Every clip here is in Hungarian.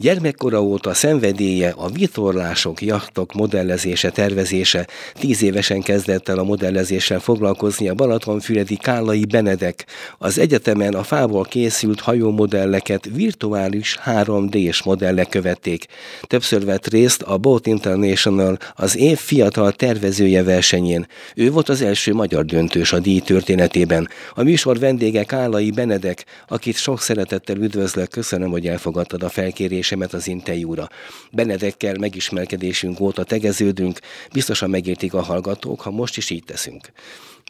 Gyermekkora óta szenvedélye a vitorlások, jachtok modellezése, tervezése. Tíz évesen kezdett el a modellezéssel foglalkozni a Balatonfüredi Kállai Benedek. Az egyetemen a fából készült hajómodelleket virtuális 3D-s modellek követték. Többször vett részt a Boat International az év fiatal tervezője versenyén. Ő volt az első magyar döntős a díj történetében. A műsor vendége Kállai Benedek, akit sok szeretettel üdvözlök, köszönöm, hogy elfogadtad a felkérést kérésemet az interjúra. Benedekkel megismerkedésünk óta tegeződünk, biztosan megértik a hallgatók, ha most is így teszünk.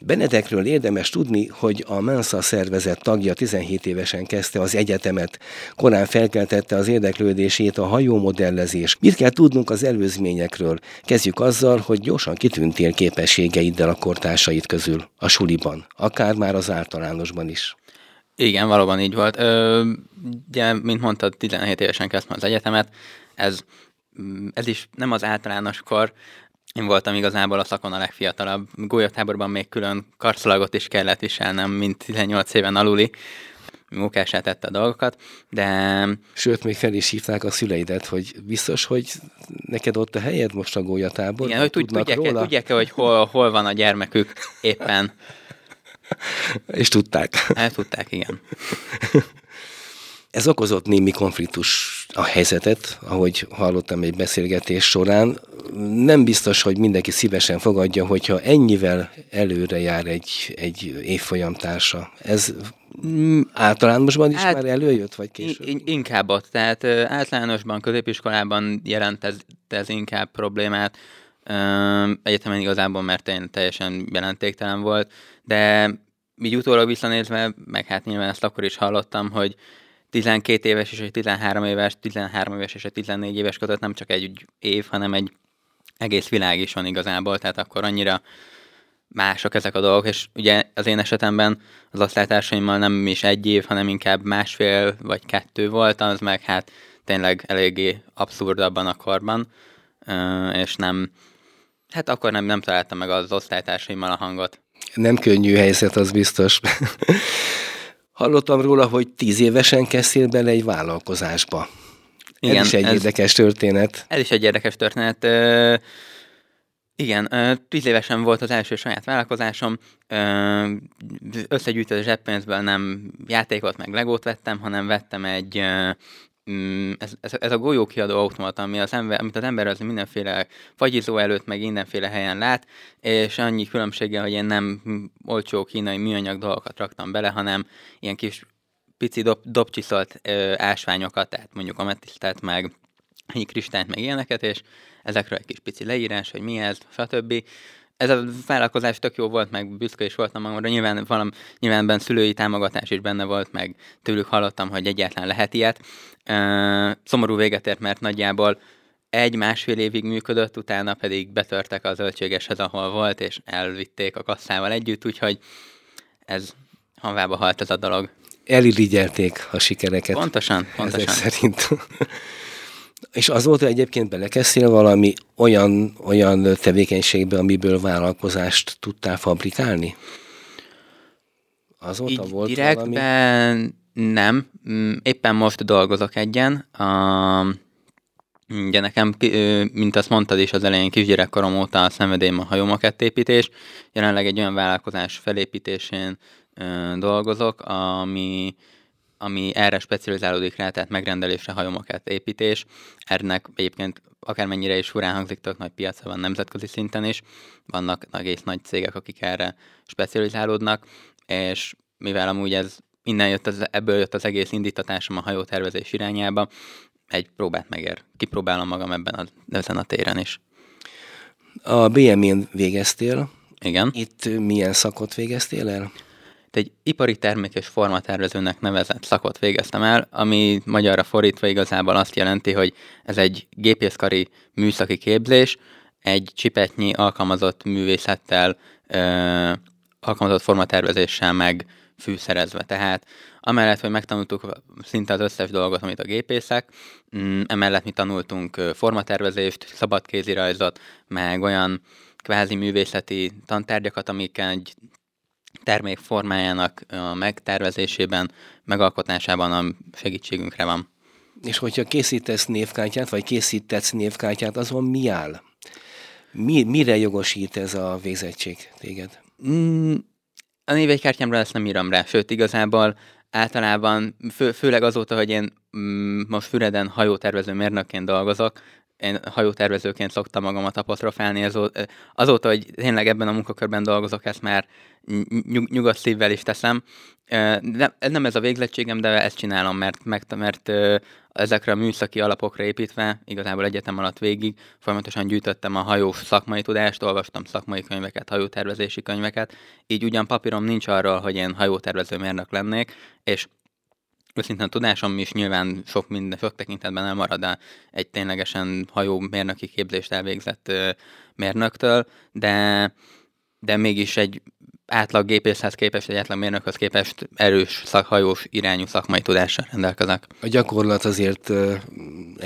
Benedekről érdemes tudni, hogy a Mensa szervezet tagja 17 évesen kezdte az egyetemet, korán felkeltette az érdeklődését a hajómodellezés. Mit kell tudnunk az előzményekről? Kezdjük azzal, hogy gyorsan kitűntél képességeiddel a kortársait közül, a suliban, akár már az általánosban is. Igen, valóban így volt. Ö, ugye, mint mondtad, 17 évesen kezdtem az egyetemet. Ez, ez is nem az általános kor. Én voltam igazából a szakon a legfiatalabb. Gólyatáborban még külön karszalagot is kellett viselnem, mint 18 éven aluli munkását tette a dolgokat, de... Sőt, még fel is hívták a szüleidet, hogy biztos, hogy neked ott a helyed most a gólyatáborban? Igen, hogy tudják-e, tudják-e, hogy hol, hol van a gyermekük éppen. És tudták. Hát tudták, igen. Ez okozott némi konfliktus a helyzetet, ahogy hallottam egy beszélgetés során. Nem biztos, hogy mindenki szívesen fogadja, hogyha ennyivel előre jár egy, egy évfolyamtársa. Ez általánosban is hát, már előjött, vagy később? In, inkább ott. Tehát általánosban, középiskolában jelent ez, ez inkább problémát. Egyetemen igazából, mert én teljesen jelentéktelen volt, de így utólag visszanézve, meg hát nyilván ezt akkor is hallottam, hogy 12 éves és egy 13 éves, 13 éves és egy 14 éves között nem csak egy év, hanem egy egész világ is van igazából, tehát akkor annyira mások ezek a dolgok, és ugye az én esetemben az osztálytársaimmal nem is egy év, hanem inkább másfél vagy kettő volt, az meg hát tényleg eléggé abszurd abban a korban, és nem, hát akkor nem, nem találtam meg az osztálytársaimmal a hangot. Nem könnyű helyzet, az biztos. Hallottam róla, hogy tíz évesen kezdtél bele egy vállalkozásba. Igen, ez is egy ez, érdekes történet. Ez is egy érdekes történet. Igen, tíz évesen volt az első saját vállalkozásom. Összegyűjtött a zseppénzből nem játékot meg legót vettem, hanem vettem egy Mm, ez, ez, ez a golyókiadó automata, ami az ember, amit az ember az mindenféle fagyizó előtt, meg mindenféle helyen lát, és annyi különbséggel, hogy én nem olcsó kínai műanyag dolgokat raktam bele, hanem ilyen kis pici dob, dobcsiszolt ö, ásványokat, tehát mondjuk ametisztát, meg kristályt, meg ilyeneket, és ezekről egy kis pici leírás, hogy mi ez, stb ez a vállalkozás tök jó volt, meg büszke is voltam magamra. Nyilván, valam, nyilván benne szülői támogatás is benne volt, meg tőlük hallottam, hogy egyáltalán lehet ilyet. Szomorú véget ért, mert nagyjából egy-másfél évig működött, utána pedig betörtek az zöldségeshez, ahol volt, és elvitték a kasszával együtt, úgyhogy ez hanvába halt ez a dolog. Elirigyelték a sikereket. Pontosan, pontosan. Ezek szerint. És azóta egyébként belekezdtél valami olyan, olyan tevékenységbe, amiből vállalkozást tudtál fabrikálni? Azóta Így volt direktben valami? nem. Mm, éppen most dolgozok egyen. A, ugye nekem, mint azt mondtad is az elején, kisgyerekkorom óta a szenvedélyem a hajómakettépítés. Jelenleg egy olyan vállalkozás felépítésén dolgozok, ami ami erre specializálódik rá, tehát megrendelésre, hajómaket építés. Ennek egyébként akármennyire is furán hangzik, tök nagy piaca van nemzetközi szinten is. Vannak egész nagy cégek, akik erre specializálódnak, és mivel amúgy ez innen jött, az, ebből jött az egész indítatásom a hajótervezés irányába, egy próbát megér. Kipróbálom magam ebben a, ezen a téren is. A BM-én végeztél. Igen. Itt milyen szakot végeztél el? Egy ipari termék és formatervezőnek nevezett szakot végeztem el, ami magyarra fordítva igazából azt jelenti, hogy ez egy gépészkari műszaki képzés, egy csipetnyi alkalmazott művészettel, ö, alkalmazott formatervezéssel meg fűszerezve. Tehát amellett, hogy megtanultuk szinte az összes dolgot, amit a gépészek, mm, emellett mi tanultunk formatervezést, szabadkézirajzot, meg olyan kvázi művészeti tantárgyakat, amikkel egy termék formájának a megtervezésében, megalkotásában a segítségünkre van. És hogyha készítesz névkártyát, vagy készítetsz névkártyát, azon mi áll? Mi, mire jogosít ez a végzettség téged? Mm, a névegykártyámra ezt nem írom rá, sőt igazából általában, fő, főleg azóta, hogy én mm, most Füreden hajótervező mérnökként dolgozok, én hajótervezőként szoktam magamat apostrofálni, azóta, hogy tényleg ebben a munkakörben dolgozok, ezt már nyug, nyugodt szívvel is teszem. Nem, nem ez a végzettségem, de ezt csinálom, mert, mert, mert ezekre a műszaki alapokra építve, igazából egyetem alatt végig, folyamatosan gyűjtöttem a hajós szakmai tudást, olvastam szakmai könyveket, hajótervezési könyveket, így ugyan papírom nincs arról, hogy én hajótervező mérnök lennék, és őszintén tudásom is nyilván sok, minden, sok tekintetben elmarad a egy ténylegesen hajó mérnöki képzést elvégzett mérnöktől, de, de mégis egy átlag gépészhez képest, egy átlag mérnökhöz képest erős szakhajós irányú szakmai tudással rendelkezek. A gyakorlat azért uh,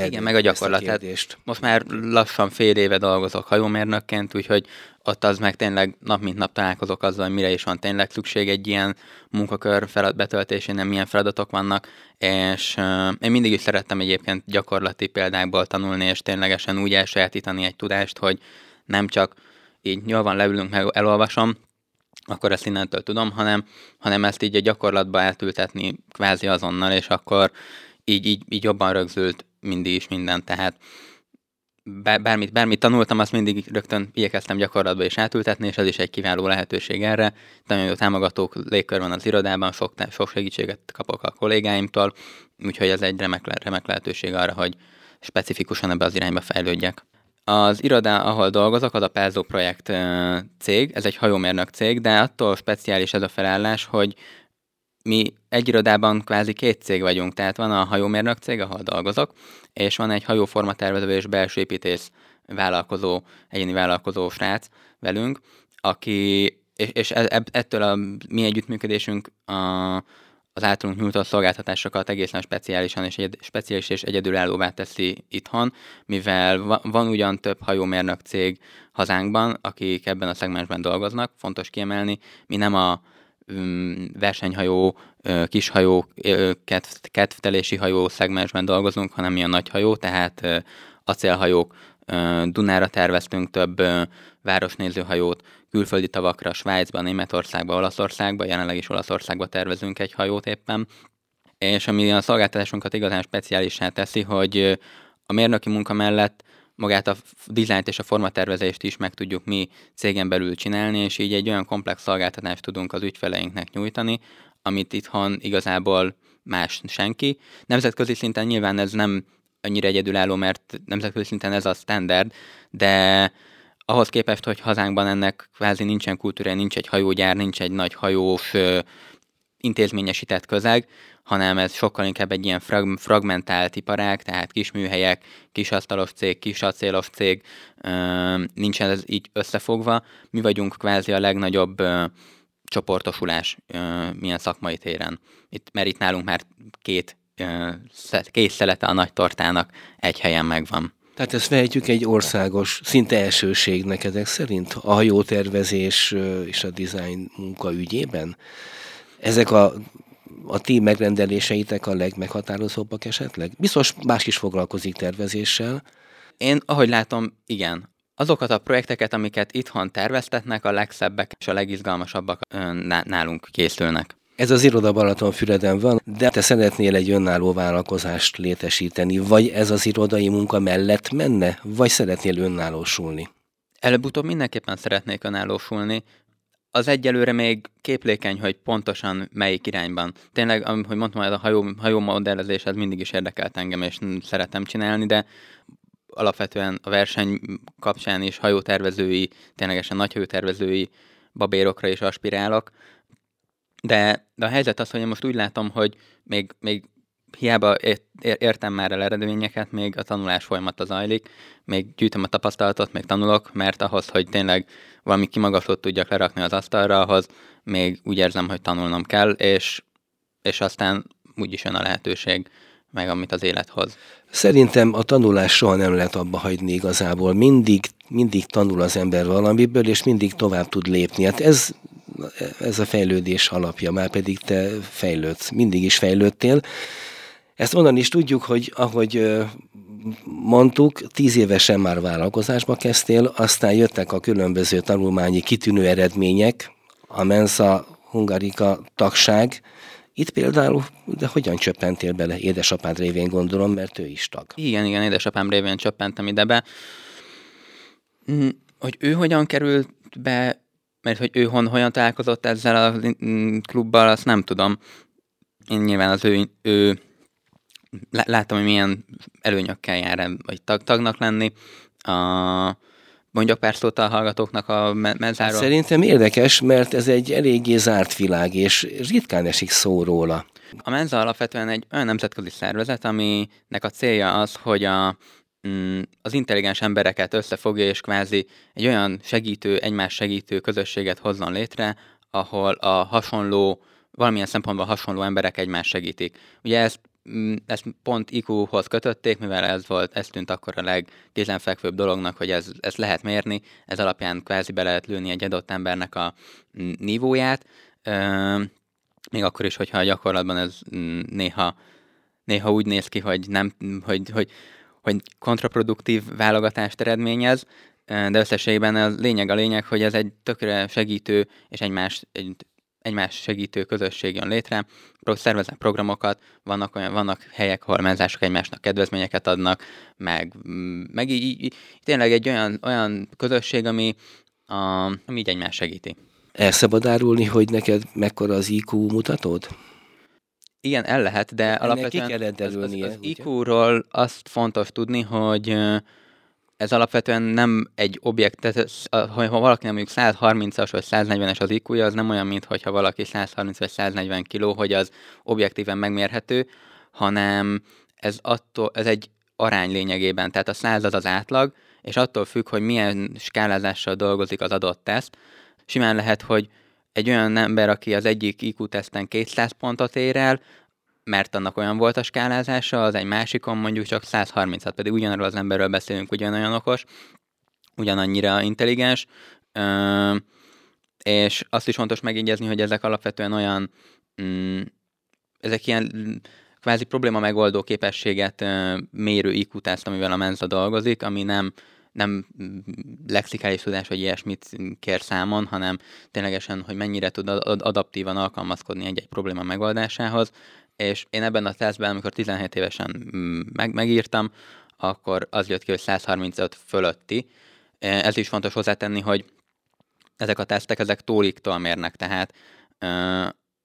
Igen, meg a gyakorlat. A most már lassan fél éve dolgozok hajómérnökként, úgyhogy ott az meg tényleg nap mint nap találkozok azzal, hogy mire is van tényleg szükség egy ilyen munkakör feladat betöltésénél, milyen feladatok vannak, és uh, én mindig is szerettem egyébként gyakorlati példákból tanulni, és ténylegesen úgy elsajátítani egy tudást, hogy nem csak így nyilván leülünk meg, elolvasom, akkor ezt innentől tudom, hanem, hanem ezt így a gyakorlatba átültetni kvázi azonnal, és akkor így, így, így jobban rögzült mindig is minden, tehát bármit, bármit tanultam, azt mindig rögtön igyekeztem gyakorlatba is átültetni, és ez is egy kiváló lehetőség erre. Nagyon jó támogatók légkör van az irodában, sok, sok segítséget kapok a kollégáimtól, úgyhogy ez egy remek, remek lehetőség arra, hogy specifikusan ebbe az irányba fejlődjek. Az iroda, ahol dolgozok, az a Pelzo projekt cég, ez egy hajómérnök cég, de attól speciális ez a felállás, hogy mi egy irodában kvázi két cég vagyunk, tehát van a hajómérnök cég, ahol dolgozok, és van egy hajóformatervező és belső építész vállalkozó, egyéni vállalkozó srác velünk, aki, és, és e, ettől a mi együttműködésünk a, az általunk nyújtott szolgáltatásokat egészen speciálisan és, egy, speciális és egyedülállóvá teszi itthon, mivel va, van ugyan több hajómérnök cég hazánkban, akik ebben a szegmensben dolgoznak, fontos kiemelni, mi nem a um, versenyhajó, kishajó, kedvtelési hajó szegmensben dolgozunk, hanem mi a nagy hajó, tehát acélhajók, Dunára terveztünk több városnézőhajót, külföldi tavakra, Svájcba, Németországba, Olaszországba, jelenleg is Olaszországba tervezünk egy hajót éppen. És ami a szolgáltatásunkat igazán speciálissá teszi, hogy a mérnöki munka mellett magát a dizájnt és a formatervezést is meg tudjuk mi cégen belül csinálni, és így egy olyan komplex szolgáltatást tudunk az ügyfeleinknek nyújtani, amit itthon igazából más senki. Nemzetközi szinten nyilván ez nem annyira egyedülálló, mert nemzetközi szinten ez a standard, de ahhoz képest, hogy hazánkban ennek kvázi nincsen kultúra, nincs egy hajógyár, nincs egy nagy hajós intézményesített közeg, hanem ez sokkal inkább egy ilyen frag- fragmentált iparág, tehát kis műhelyek, kis asztalos cég, kis acélos cég, nincsen ez így összefogva. Mi vagyunk kvázi a legnagyobb csoportosulás milyen szakmai téren. Itt, mert itt nálunk már két, két szelete a nagy tortának egy helyen megvan. Tehát ezt vehetjük egy országos, szinte elsőségnek ezek szerint a hajótervezés és a design munka ügyében? Ezek a, a ti megrendeléseitek a legmeghatározóbbak esetleg? Biztos más is foglalkozik tervezéssel. Én, ahogy látom, igen. Azokat a projekteket, amiket itthon terveztetnek, a legszebbek és a legizgalmasabbak nálunk készülnek. Ez az iroda Balatonfüreden van, de te szeretnél egy önálló vállalkozást létesíteni, vagy ez az irodai munka mellett menne, vagy szeretnél önállósulni? Előbb-utóbb mindenképpen szeretnék önállósulni. Az egyelőre még képlékeny, hogy pontosan melyik irányban. Tényleg, ahogy mondtam, ez a hajó, hajó modellezés, ez mindig is érdekelt engem, és szeretem csinálni, de alapvetően a verseny kapcsán is hajótervezői, ténylegesen nagy hajótervezői babérokra is aspirálok, de, de a helyzet az, hogy én most úgy látom, hogy még, még hiába értem már el eredményeket, még a tanulás folyamata zajlik, még gyűjtöm a tapasztalatot, még tanulok, mert ahhoz, hogy tényleg valami kimagaslót tudjak lerakni az asztalra, ahhoz még úgy érzem, hogy tanulnom kell, és, és aztán úgyis jön a lehetőség, meg amit az élet hoz. Szerintem a tanulás soha nem lehet abba hagyni igazából. Mindig, mindig tanul az ember valamiből, és mindig tovább tud lépni. Hát ez ez a fejlődés alapja, már pedig te fejlődsz, mindig is fejlődtél. Ezt onnan is tudjuk, hogy ahogy mondtuk, tíz évesen már vállalkozásba kezdtél, aztán jöttek a különböző tanulmányi kitűnő eredmények, a Mensa Hungarika tagság. Itt például, de hogyan csöppentél bele? Édesapád révén gondolom, mert ő is tag. Igen, igen, édesapám révén csöppentem ide be. Mm, hogy ő hogyan került be, mert hogy ő hon, hogyan találkozott ezzel a mm, klubbal, azt nem tudom. Én nyilván az ő, ő láttam, hogy milyen előnyökkel jár, vagy tag, tagnak lenni. A, mondjak pár szót a hallgatóknak a menzáról. Szerintem érdekes, mert ez egy eléggé zárt világ, és ritkán esik szó róla. A Menza alapvetően egy olyan nemzetközi szervezet, aminek a célja az, hogy a, az intelligens embereket összefogja, és kvázi egy olyan segítő, egymás segítő közösséget hozzon létre, ahol a hasonló, valamilyen szempontból hasonló emberek egymást segítik. Ugye ezt Mm, ezt pont IQ-hoz kötötték, mivel ez volt, ez tűnt akkor a legkézenfekvőbb dolognak, hogy ez, ez lehet mérni, ez alapján kvázi be lehet lőni egy adott embernek a mm, nívóját, még akkor is, hogyha a gyakorlatban ez mm, néha, néha úgy néz ki, hogy, nem, hogy, hogy, hogy kontraproduktív válogatást eredményez, de összességében a lényeg a lényeg, hogy ez egy tökre segítő és egymás, egy egymás segítő közösség jön létre, szerveznek programokat, vannak, olyan, vannak helyek, ahol menzások egymásnak kedvezményeket adnak, meg, mm, meg így, így, tényleg egy olyan, olyan közösség, ami, a, ami így egymás segíti. El szabad árulni, hogy neked mekkora az IQ mutatód? Igen, el lehet, de Ennek alapvetően az, az, az IQ-ról azt fontos tudni, hogy ez alapvetően nem egy objekt, tehát ha, valaki nem mondjuk 130-as vagy 140-es az iq az nem olyan, mint hogyha valaki 130 vagy 140 kg, hogy az objektíven megmérhető, hanem ez, attól, ez egy arány lényegében, tehát a század az átlag, és attól függ, hogy milyen skálázással dolgozik az adott teszt. Simán lehet, hogy egy olyan ember, aki az egyik IQ teszten 200 pontot ér el, mert annak olyan volt a skálázása, az egy másikon mondjuk csak 136, pedig ugyanarról az emberről beszélünk, ugyanolyan okos, ugyanannyira intelligens, és azt is fontos megjegyezni, hogy ezek alapvetően olyan, mm, ezek ilyen kvázi probléma megoldó képességet mérő iq amivel a Mensa dolgozik, ami nem, nem lexikális tudás, vagy ilyesmit kér számon, hanem ténylegesen, hogy mennyire tud adaptívan alkalmazkodni egy-egy probléma megoldásához, és én ebben a tesztben, amikor 17 évesen meg, megírtam, akkor az jött ki, hogy 135 fölötti. E, ez is fontos hozzátenni, hogy ezek a tesztek, ezek tóliktól mérnek, tehát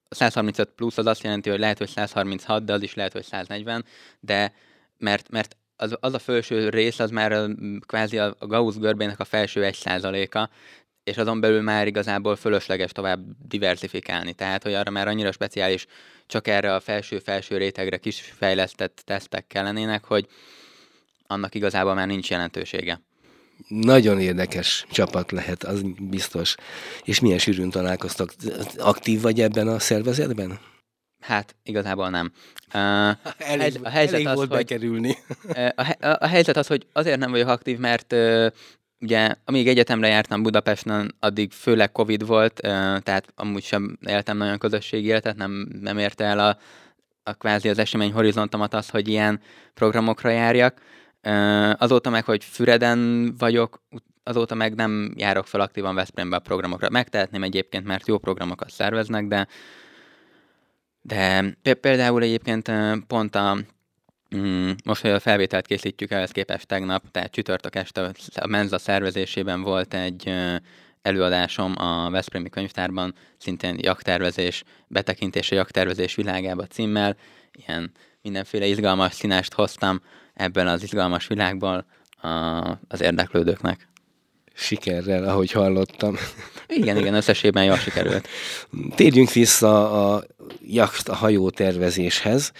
135 plusz az azt jelenti, hogy lehet, hogy 136, de az is lehet, hogy 140, de mert, mert az, az a felső rész, az már kvázi a Gauss görbének a felső egy százaléka, és azon belül már igazából fölösleges tovább diversifikálni. Tehát, hogy arra már annyira speciális, csak erre a felső-felső rétegre kis fejlesztett tesztek kellenének, hogy annak igazából már nincs jelentősége. Nagyon érdekes csapat lehet, az biztos. És milyen sűrűn találkoztak? Aktív vagy ebben a szervezetben? Hát, igazából nem. Uh, elég, a helyzet elég az, volt hogy, bekerülni. a, a, a helyzet az, hogy azért nem vagyok aktív, mert uh, ugye amíg egyetemre jártam Budapesten, addig főleg Covid volt, tehát amúgy sem éltem nagyon közösségi életet, nem, nem érte el a, a kvázi az esemény horizontomat az, hogy ilyen programokra járjak. Azóta meg, hogy Füreden vagyok, azóta meg nem járok fel aktívan Veszprémbe a programokra. Megtehetném egyébként, mert jó programokat szerveznek, de de például egyébként pont a Mm, most, hogy a felvételt készítjük ehhez képest tegnap, tehát csütörtök este a Menza szervezésében volt egy előadásom a Veszprémi könyvtárban, szintén jaktervezés, a jaktervezés világába címmel. Ilyen mindenféle izgalmas színást hoztam ebben az izgalmas világból az érdeklődőknek. Sikerrel, ahogy hallottam. Igen, igen, összességében jól sikerült. Térjünk vissza a jakt, a hajó tervezéshez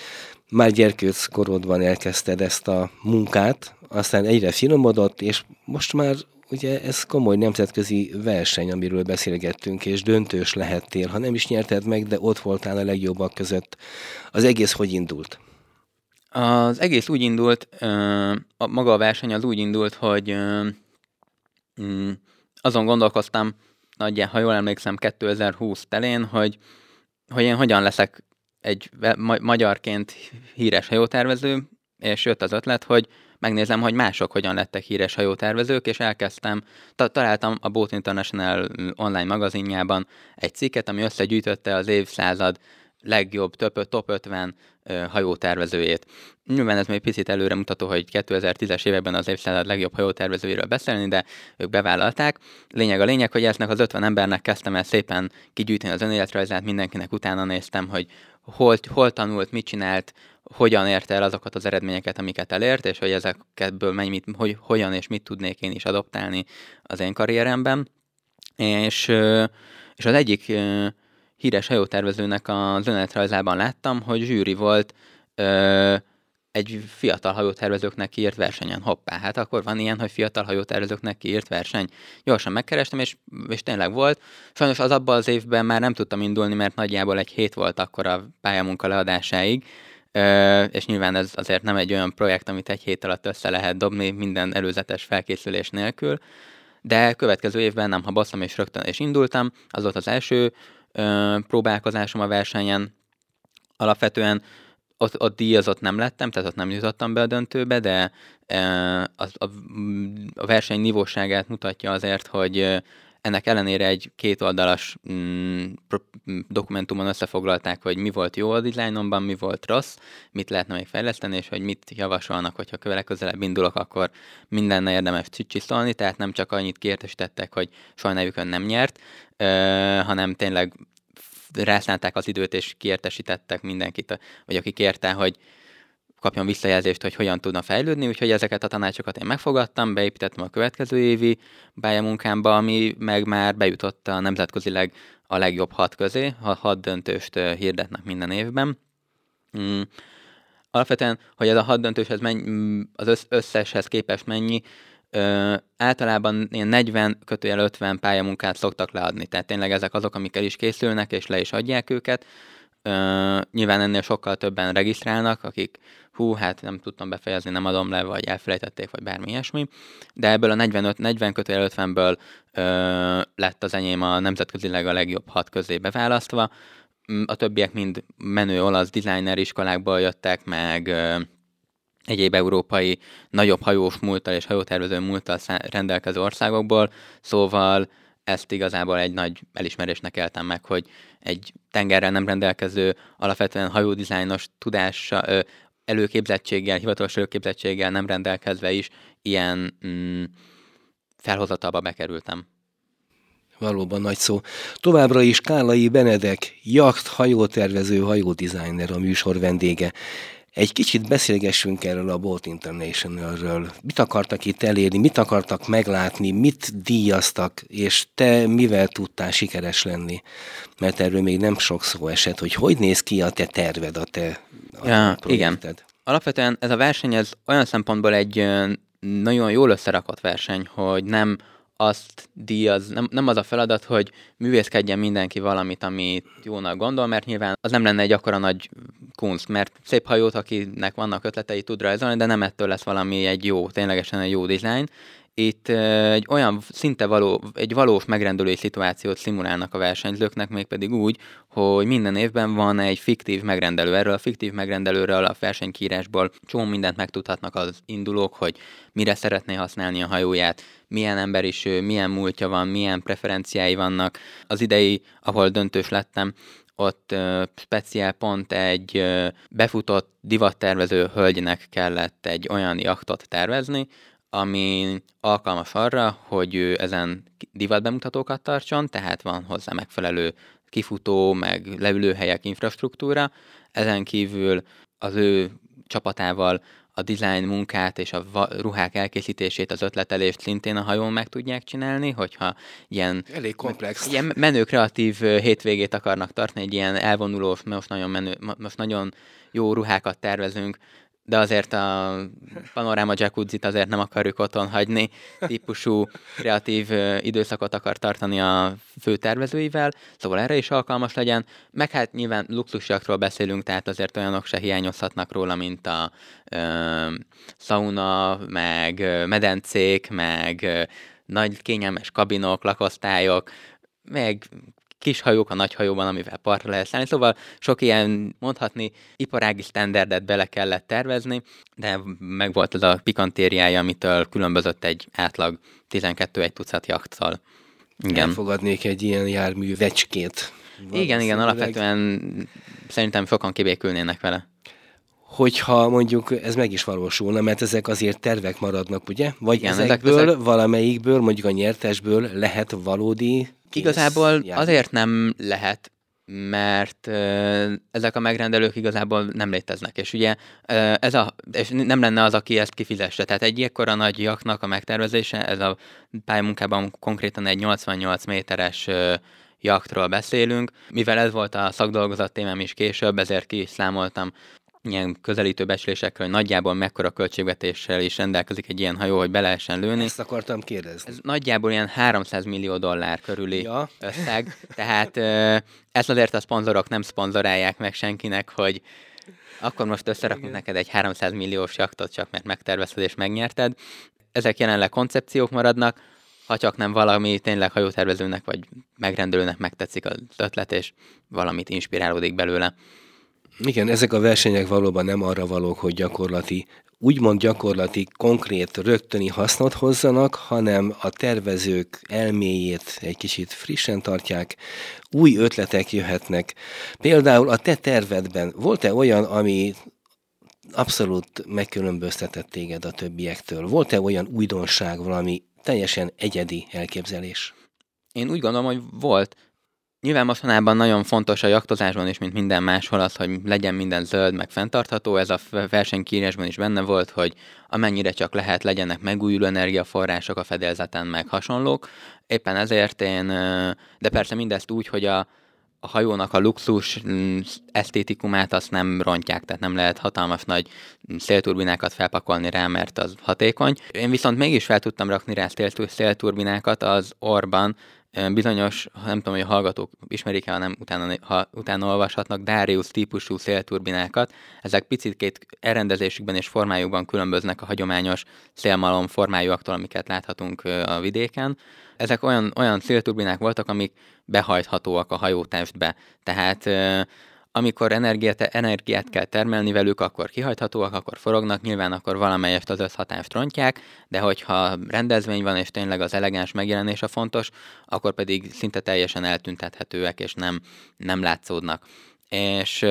már gyerkőc korodban elkezdted ezt a munkát, aztán egyre finomodott, és most már ugye ez komoly nemzetközi verseny, amiről beszélgettünk, és döntős lehettél, ha nem is nyerted meg, de ott voltál a legjobbak között. Az egész hogy indult? Az egész úgy indult, a maga a verseny az úgy indult, hogy mm, azon gondolkoztam, nagyjából, ha jól emlékszem, 2020 telén, hogy, hogy én hogyan leszek egy ma- magyarként híres hajótervező, és jött az ötlet, hogy megnézem, hogy mások hogyan lettek híres hajótervezők, és elkezdtem, ta- találtam a Boat International online magazinjában egy cikket, ami összegyűjtötte az évszázad legjobb top, top 50 hajótervezőjét. Nyilván ez még picit előre mutató, hogy 2010-es években az évszázad legjobb hajótervezőiről beszélni, de ők bevállalták. Lényeg a lényeg, hogy eznek az 50 embernek kezdtem el szépen kigyűjteni az önéletrajzát, mindenkinek utána néztem, hogy hol, hol tanult, mit csinált, hogyan érte el azokat az eredményeket, amiket elért, és hogy ezekből mennyit, hogy hogyan és mit tudnék én is adoptálni az én karrieremben. És, és az egyik híres hajótervezőnek az önéletrajzában láttam, hogy zsűri volt ö, egy fiatal hajótervezőknek kiírt versenyen. Hoppá, hát akkor van ilyen, hogy fiatal hajótervezőknek kiírt verseny. Gyorsan megkerestem, és, és tényleg volt. Sajnos az abban az évben már nem tudtam indulni, mert nagyjából egy hét volt akkor a pályamunka leadásáig, Ö, és nyilván ez azért nem egy olyan projekt, amit egy hét alatt össze lehet dobni minden előzetes felkészülés nélkül, de következő évben nem haboztam, és rögtön és indultam. Az volt az első ö, próbálkozásom a versenyen. Alapvetően ott, ott díjazott nem lettem, tehát ott nem jutottam be a döntőbe, de a, a, a verseny nívóságát mutatja azért, hogy ennek ellenére egy kétoldalas mm, dokumentumon összefoglalták, hogy mi volt jó a dizájnomban, mi volt rossz, mit lehetne még fejleszteni, és hogy mit javasolnak, hogyha közelebb indulok, akkor mindenne érdemes csiszolni, tehát nem csak annyit kiértesítettek, hogy soha nem nyert, ö, hanem tényleg rászánták az időt, és kiértesítettek mindenkit, vagy aki kérte, hogy kapjon visszajelzést, hogy hogyan tudna fejlődni, úgyhogy ezeket a tanácsokat én megfogadtam, beépítettem a következő évi munkámba, ami meg már bejutott a nemzetközileg a legjobb hat közé, a hat döntőst hirdetnek minden évben. Mm. Alapvetően, hogy ez a hat döntőshez mennyi, mm, az összeshez képest mennyi, Ö, általában ilyen 40 kötőjel 50 pályamunkát szoktak leadni, tehát tényleg ezek azok, amik el is készülnek, és le is adják őket. Ö, nyilván ennél sokkal többen regisztrálnak, akik hú, hát nem tudtam befejezni, nem adom le, vagy elfelejtették, vagy bármi ilyesmi. De ebből a 45, 40 kötőjel 50-ből ö, lett az enyém a nemzetközileg a legjobb hat közé beválasztva. A többiek mind menő olasz designer iskolákból jöttek, meg ö, egyéb európai nagyobb hajós múlttal és hajótervező múlttal rendelkező országokból, szóval ezt igazából egy nagy elismerésnek éltem meg, hogy egy tengerrel nem rendelkező, alapvetően hajódizájnos tudása, előképzettséggel, hivatalos előképzettséggel nem rendelkezve is ilyen mm, felhozatalba bekerültem. Valóban nagy szó. Továbbra is Kálai Benedek, jacht, hajótervező, hajódesigner a műsor vendége. Egy kicsit beszélgessünk erről a Boat Internationalről. Mit akartak itt elérni, mit akartak meglátni, mit díjaztak, és te mivel tudtál sikeres lenni? Mert erről még nem sok szó esett, hogy hogy néz ki a te terved, a te a ja, Igen. Alapvetően ez a verseny ez olyan szempontból egy nagyon jól összerakott verseny, hogy nem azt díjaz, nem, nem az a feladat, hogy művészkedjen mindenki valamit, amit jónak gondol, mert nyilván az nem lenne egy akkora nagy kunst, mert szép hajót, akinek vannak ötletei, tud rajzolni, de nem ettől lesz valami egy jó, ténylegesen egy jó dizájn, itt egy olyan szinte való, egy valós megrendülői szituációt szimulálnak a versenyzőknek, mégpedig úgy, hogy minden évben van egy fiktív megrendelő. Erről a fiktív megrendelőről a versenykírásból csomó mindent megtudhatnak az indulók, hogy mire szeretné használni a hajóját, milyen ember is ő, milyen múltja van, milyen preferenciái vannak. Az idei, ahol döntős lettem, ott uh, speciál pont egy uh, befutott divattervező hölgynek kellett egy olyan jachtot tervezni, ami alkalmas arra, hogy ő ezen divatbemutatókat tartson, tehát van hozzá megfelelő kifutó, meg leülőhelyek, infrastruktúra. Ezen kívül az ő csapatával a design munkát és a ruhák elkészítését, az ötletelést szintén a hajón meg tudják csinálni, hogyha ilyen, Elég komplex. ilyen menő kreatív hétvégét akarnak tartani, egy ilyen elvonulós, most nagyon, menő, most nagyon jó ruhákat tervezünk, de azért a panoráma jacuzzi azért nem akarjuk otthon hagyni, típusú kreatív időszakot akar tartani a főtervezőivel, szóval erre is alkalmas legyen, meg hát nyilván luxusjakról beszélünk, tehát azért olyanok se hiányozhatnak róla, mint a ö, sauna, meg medencék, meg ö, nagy kényelmes kabinok, lakosztályok, meg kis hajók a nagy hajóban, amivel partra lehet szállni. Szóval sok ilyen mondhatni iparági standardet bele kellett tervezni, de meg volt az a pikantériája, amitől különbözött egy átlag 12 egy tucat jachttal. Igen. Elfogadnék egy ilyen jármű vecskét. Igen, igen, alapvetően szerintem sokan kibékülnének vele hogyha mondjuk ez meg is valósulna, mert ezek azért tervek maradnak, ugye? Vagy Igen, ezekből, ezek, valamelyikből, mondjuk a nyertesből lehet valódi kész Igazából járni. azért nem lehet, mert ezek a megrendelők igazából nem léteznek, és ugye ez a, és nem lenne az, aki ezt kifizesse. Tehát egy ekkora nagy jaknak a megtervezése, ez a pályamunkában konkrétan egy 88 méteres jaktról beszélünk. Mivel ez volt a szakdolgozat témám is később, ezért ki is számoltam ilyen közelítő becslésekről, hogy nagyjából mekkora költségvetéssel is rendelkezik egy ilyen hajó, hogy be lehessen lőni. Ezt akartam kérdezni. Ez nagyjából ilyen 300 millió dollár körüli ja. összeg, tehát ezt azért a szponzorok nem szponzorálják meg senkinek, hogy akkor most összerakunk neked egy 300 milliós jaktot, csak mert megtervezted és megnyerted. Ezek jelenleg koncepciók maradnak, ha csak nem valami tényleg hajótervezőnek vagy megrendelőnek megtetszik az ötlet, és valamit inspirálódik belőle. Igen, ezek a versenyek valóban nem arra valók, hogy gyakorlati, úgymond gyakorlati, konkrét, rögtöni hasznot hozzanak, hanem a tervezők elméjét egy kicsit frissen tartják, új ötletek jöhetnek. Például a te tervedben volt-e olyan, ami abszolút megkülönböztetett téged a többiektől? Volt-e olyan újdonság, valami teljesen egyedi elképzelés? Én úgy gondolom, hogy volt. Nyilván mostanában nagyon fontos a jaktozásban is, mint minden máshol az, hogy legyen minden zöld, meg fenntartható. Ez a versenykírásban is benne volt, hogy amennyire csak lehet, legyenek megújuló energiaforrások a fedélzeten, meg hasonlók. Éppen ezért én, de persze mindezt úgy, hogy a, a hajónak a luxus esztétikumát azt nem rontják, tehát nem lehet hatalmas nagy szélturbinákat felpakolni rá, mert az hatékony. Én viszont mégis fel tudtam rakni rá szélturbinákat az Orban, bizonyos, nem tudom, hogy a hallgatók ismerik-e, hanem utána, ha utána olvashatnak, Darius típusú szélturbinákat. Ezek picit elrendezésükben és formájukban különböznek a hagyományos szélmalom formájúaktól, amiket láthatunk a vidéken. Ezek olyan, olyan szélturbinák voltak, amik behajthatóak a hajótestbe. Tehát amikor energiát, energiát kell termelni velük, akkor kihajthatóak, akkor forognak, nyilván akkor valamelyest az összhatást rontják, de hogyha rendezvény van, és tényleg az elegáns megjelenése fontos, akkor pedig szinte teljesen eltüntethetőek, és nem, nem látszódnak. És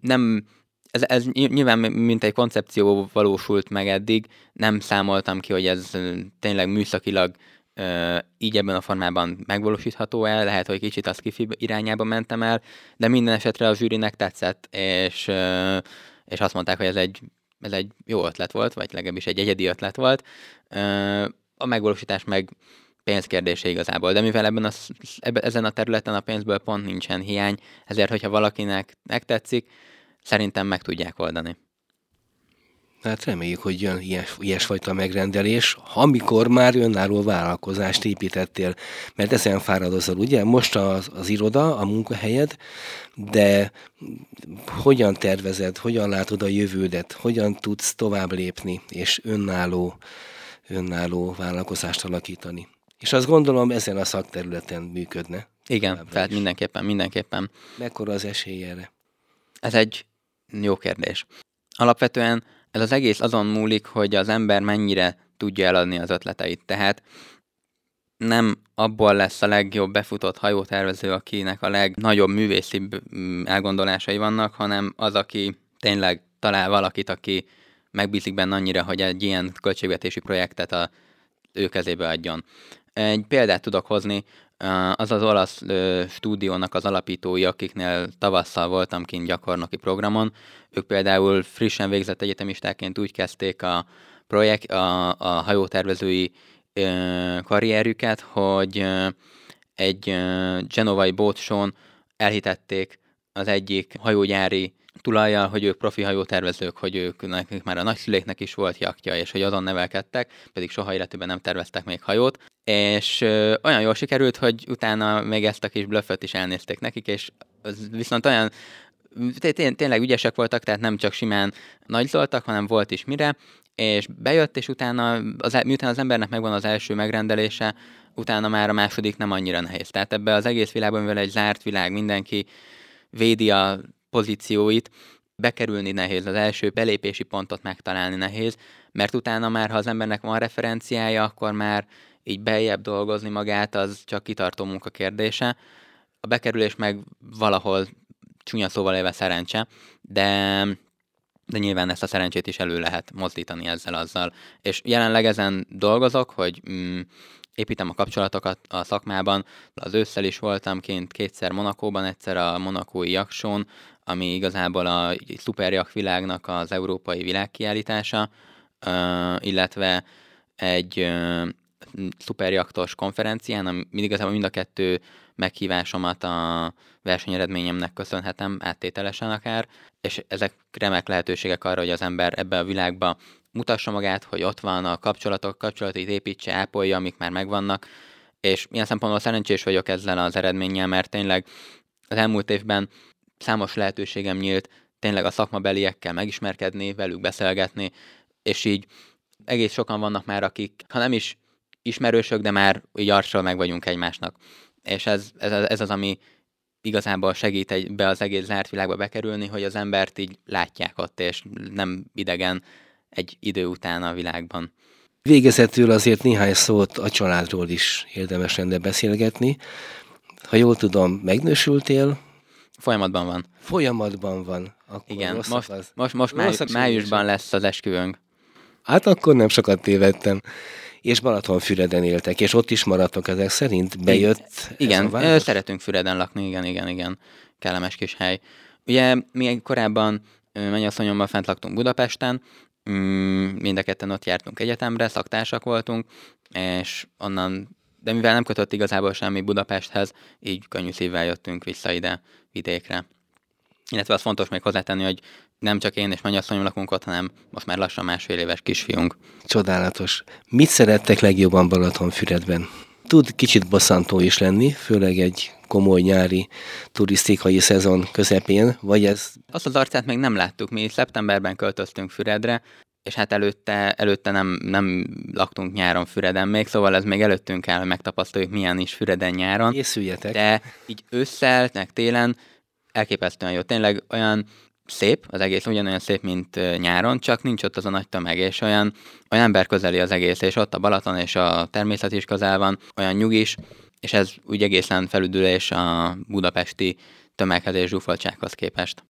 nem, ez, ez nyilván mint egy koncepció valósult meg eddig, nem számoltam ki, hogy ez tényleg műszakilag így ebben a formában megvalósítható el, lehet, hogy kicsit az kifi irányába mentem el, de minden esetre a zsűrinek tetszett, és, és azt mondták, hogy ez egy, ez egy jó ötlet volt, vagy legalábbis egy egyedi ötlet volt. A megvalósítás meg pénzkérdése igazából, de mivel ebben a, ebben, ezen a területen a pénzből pont nincsen hiány, ezért, hogyha valakinek megtetszik, szerintem meg tudják oldani. Hát reméljük, hogy jön ilyes, ilyesfajta megrendelés, amikor már önálló vállalkozást építettél, mert ezen fáradozol, ugye? Most az, az iroda, a munkahelyed, de hogyan tervezed, hogyan látod a jövődet, hogyan tudsz tovább lépni, és önálló, önálló vállalkozást alakítani? És azt gondolom, ezen a szakterületen működne. Igen, tehát mindenképpen, mindenképpen. Mekkora az esély erre? Ez egy jó kérdés. Alapvetően ez az egész azon múlik, hogy az ember mennyire tudja eladni az ötleteit. Tehát nem abból lesz a legjobb befutott hajótervező, akinek a legnagyobb művészi elgondolásai vannak, hanem az, aki tényleg talál valakit, aki megbízik benne annyira, hogy egy ilyen költségvetési projektet a ő kezébe adjon. Egy példát tudok hozni, az az olasz stúdiónak az alapítói, akiknél tavasszal voltam kint gyakornoki programon, ők például frissen végzett egyetemistáként úgy kezdték a projekt, a, a hajótervezői karrierjüket, hogy egy genovai bótsón elhitették az egyik hajógyári tulajjal, hogy ők profi hajótervezők, hogy ők nekik már a nagyszüléknek is volt jaktja, és hogy azon nevelkedtek, pedig soha életében nem terveztek még hajót. És ö, olyan jól sikerült, hogy utána még ezt a kis blöfföt is elnézték nekik, és az viszont olyan tényleg ügyesek voltak, tehát nem csak simán nagyzoltak, hanem volt is mire, és bejött, és utána, az, e, miután az embernek megvan az első megrendelése, utána már a második nem annyira nehéz. Tehát ebbe az egész világban, mivel egy zárt világ, mindenki védi a pozícióit, bekerülni nehéz, az első belépési pontot megtalálni nehéz, mert utána már, ha az embernek van referenciája, akkor már így beljebb dolgozni magát, az csak kitartó munka kérdése. A bekerülés meg valahol csúnya szóval éve szerencse, de de nyilván ezt a szerencsét is elő lehet mozdítani ezzel azzal. És jelenleg ezen dolgozok, hogy mm, építem a kapcsolatokat a szakmában. Az ősszel is voltam kint kétszer Monakóban, egyszer a monakói jaksón, ami igazából a szuperjak világnak az európai világkiállítása, illetve egy szuperjaktos konferencián, ami igazából mind a kettő meghívásomat a versenyeredményemnek köszönhetem, áttételesen akár, és ezek remek lehetőségek arra, hogy az ember ebbe a világba mutassa magát, hogy ott van a kapcsolatok, kapcsolatait építse, ápolja, amik már megvannak, és ilyen szempontból szerencsés vagyok ezzel az eredménnyel, mert tényleg az elmúlt évben számos lehetőségem nyílt tényleg a szakmabeliekkel megismerkedni, velük beszélgetni, és így egész sokan vannak már, akik, ha nem is ismerősök, de már így arcról meg vagyunk egymásnak. És ez, ez, ez az, ami igazából segít egy, be az egész zárt világba bekerülni, hogy az embert így látják ott, és nem idegen egy idő után a világban. Végezetül azért néhány szót a családról is érdemes lenne beszélgetni. Ha jól tudom, megnősültél? Folyamatban van. Folyamatban van. Akkor Igen, most, az. most, most máj, májusban lesz az esküvőnk. Hát akkor nem sokat tévedtem. És Balatonfüreden éltek, és ott is maradtok ezek szerint? Bejött Igen, ez szeretünk Füreden lakni, igen, igen, igen. Kellemes kis hely. Ugye mi korábban mennyasszonyommal fent laktunk Budapesten, mm, mind a ketten ott jártunk egyetemre, szaktársak voltunk, és onnan, de mivel nem kötött igazából semmi Budapesthez, így könnyű szívvel jöttünk vissza ide vidékre. Illetve az fontos még hozzátenni, hogy nem csak én és mennyasszonyom lakunk ott, hanem most már lassan másfél éves kisfiunk. Csodálatos. Mit szerettek legjobban Balatonfüredben? Tud kicsit bosszantó is lenni, főleg egy komoly nyári turisztikai szezon közepén, vagy ez... Azt az arcát még nem láttuk, mi szeptemberben költöztünk Füredre, és hát előtte, előtte nem, nem laktunk nyáron Füreden még, szóval ez még előttünk kell, hogy megtapasztaljuk, milyen is Füreden nyáron. Készüljetek. De így ősszel, meg télen elképesztően jó. Tényleg olyan szép, az egész ugyanolyan szép, mint nyáron, csak nincs ott az a nagy tömeg, és olyan, olyan ember közeli az egész, és ott a Balaton és a természet is közel van, olyan nyugis, és ez úgy egészen felüdülés a budapesti tömeghez és zsúfoltsághoz képest.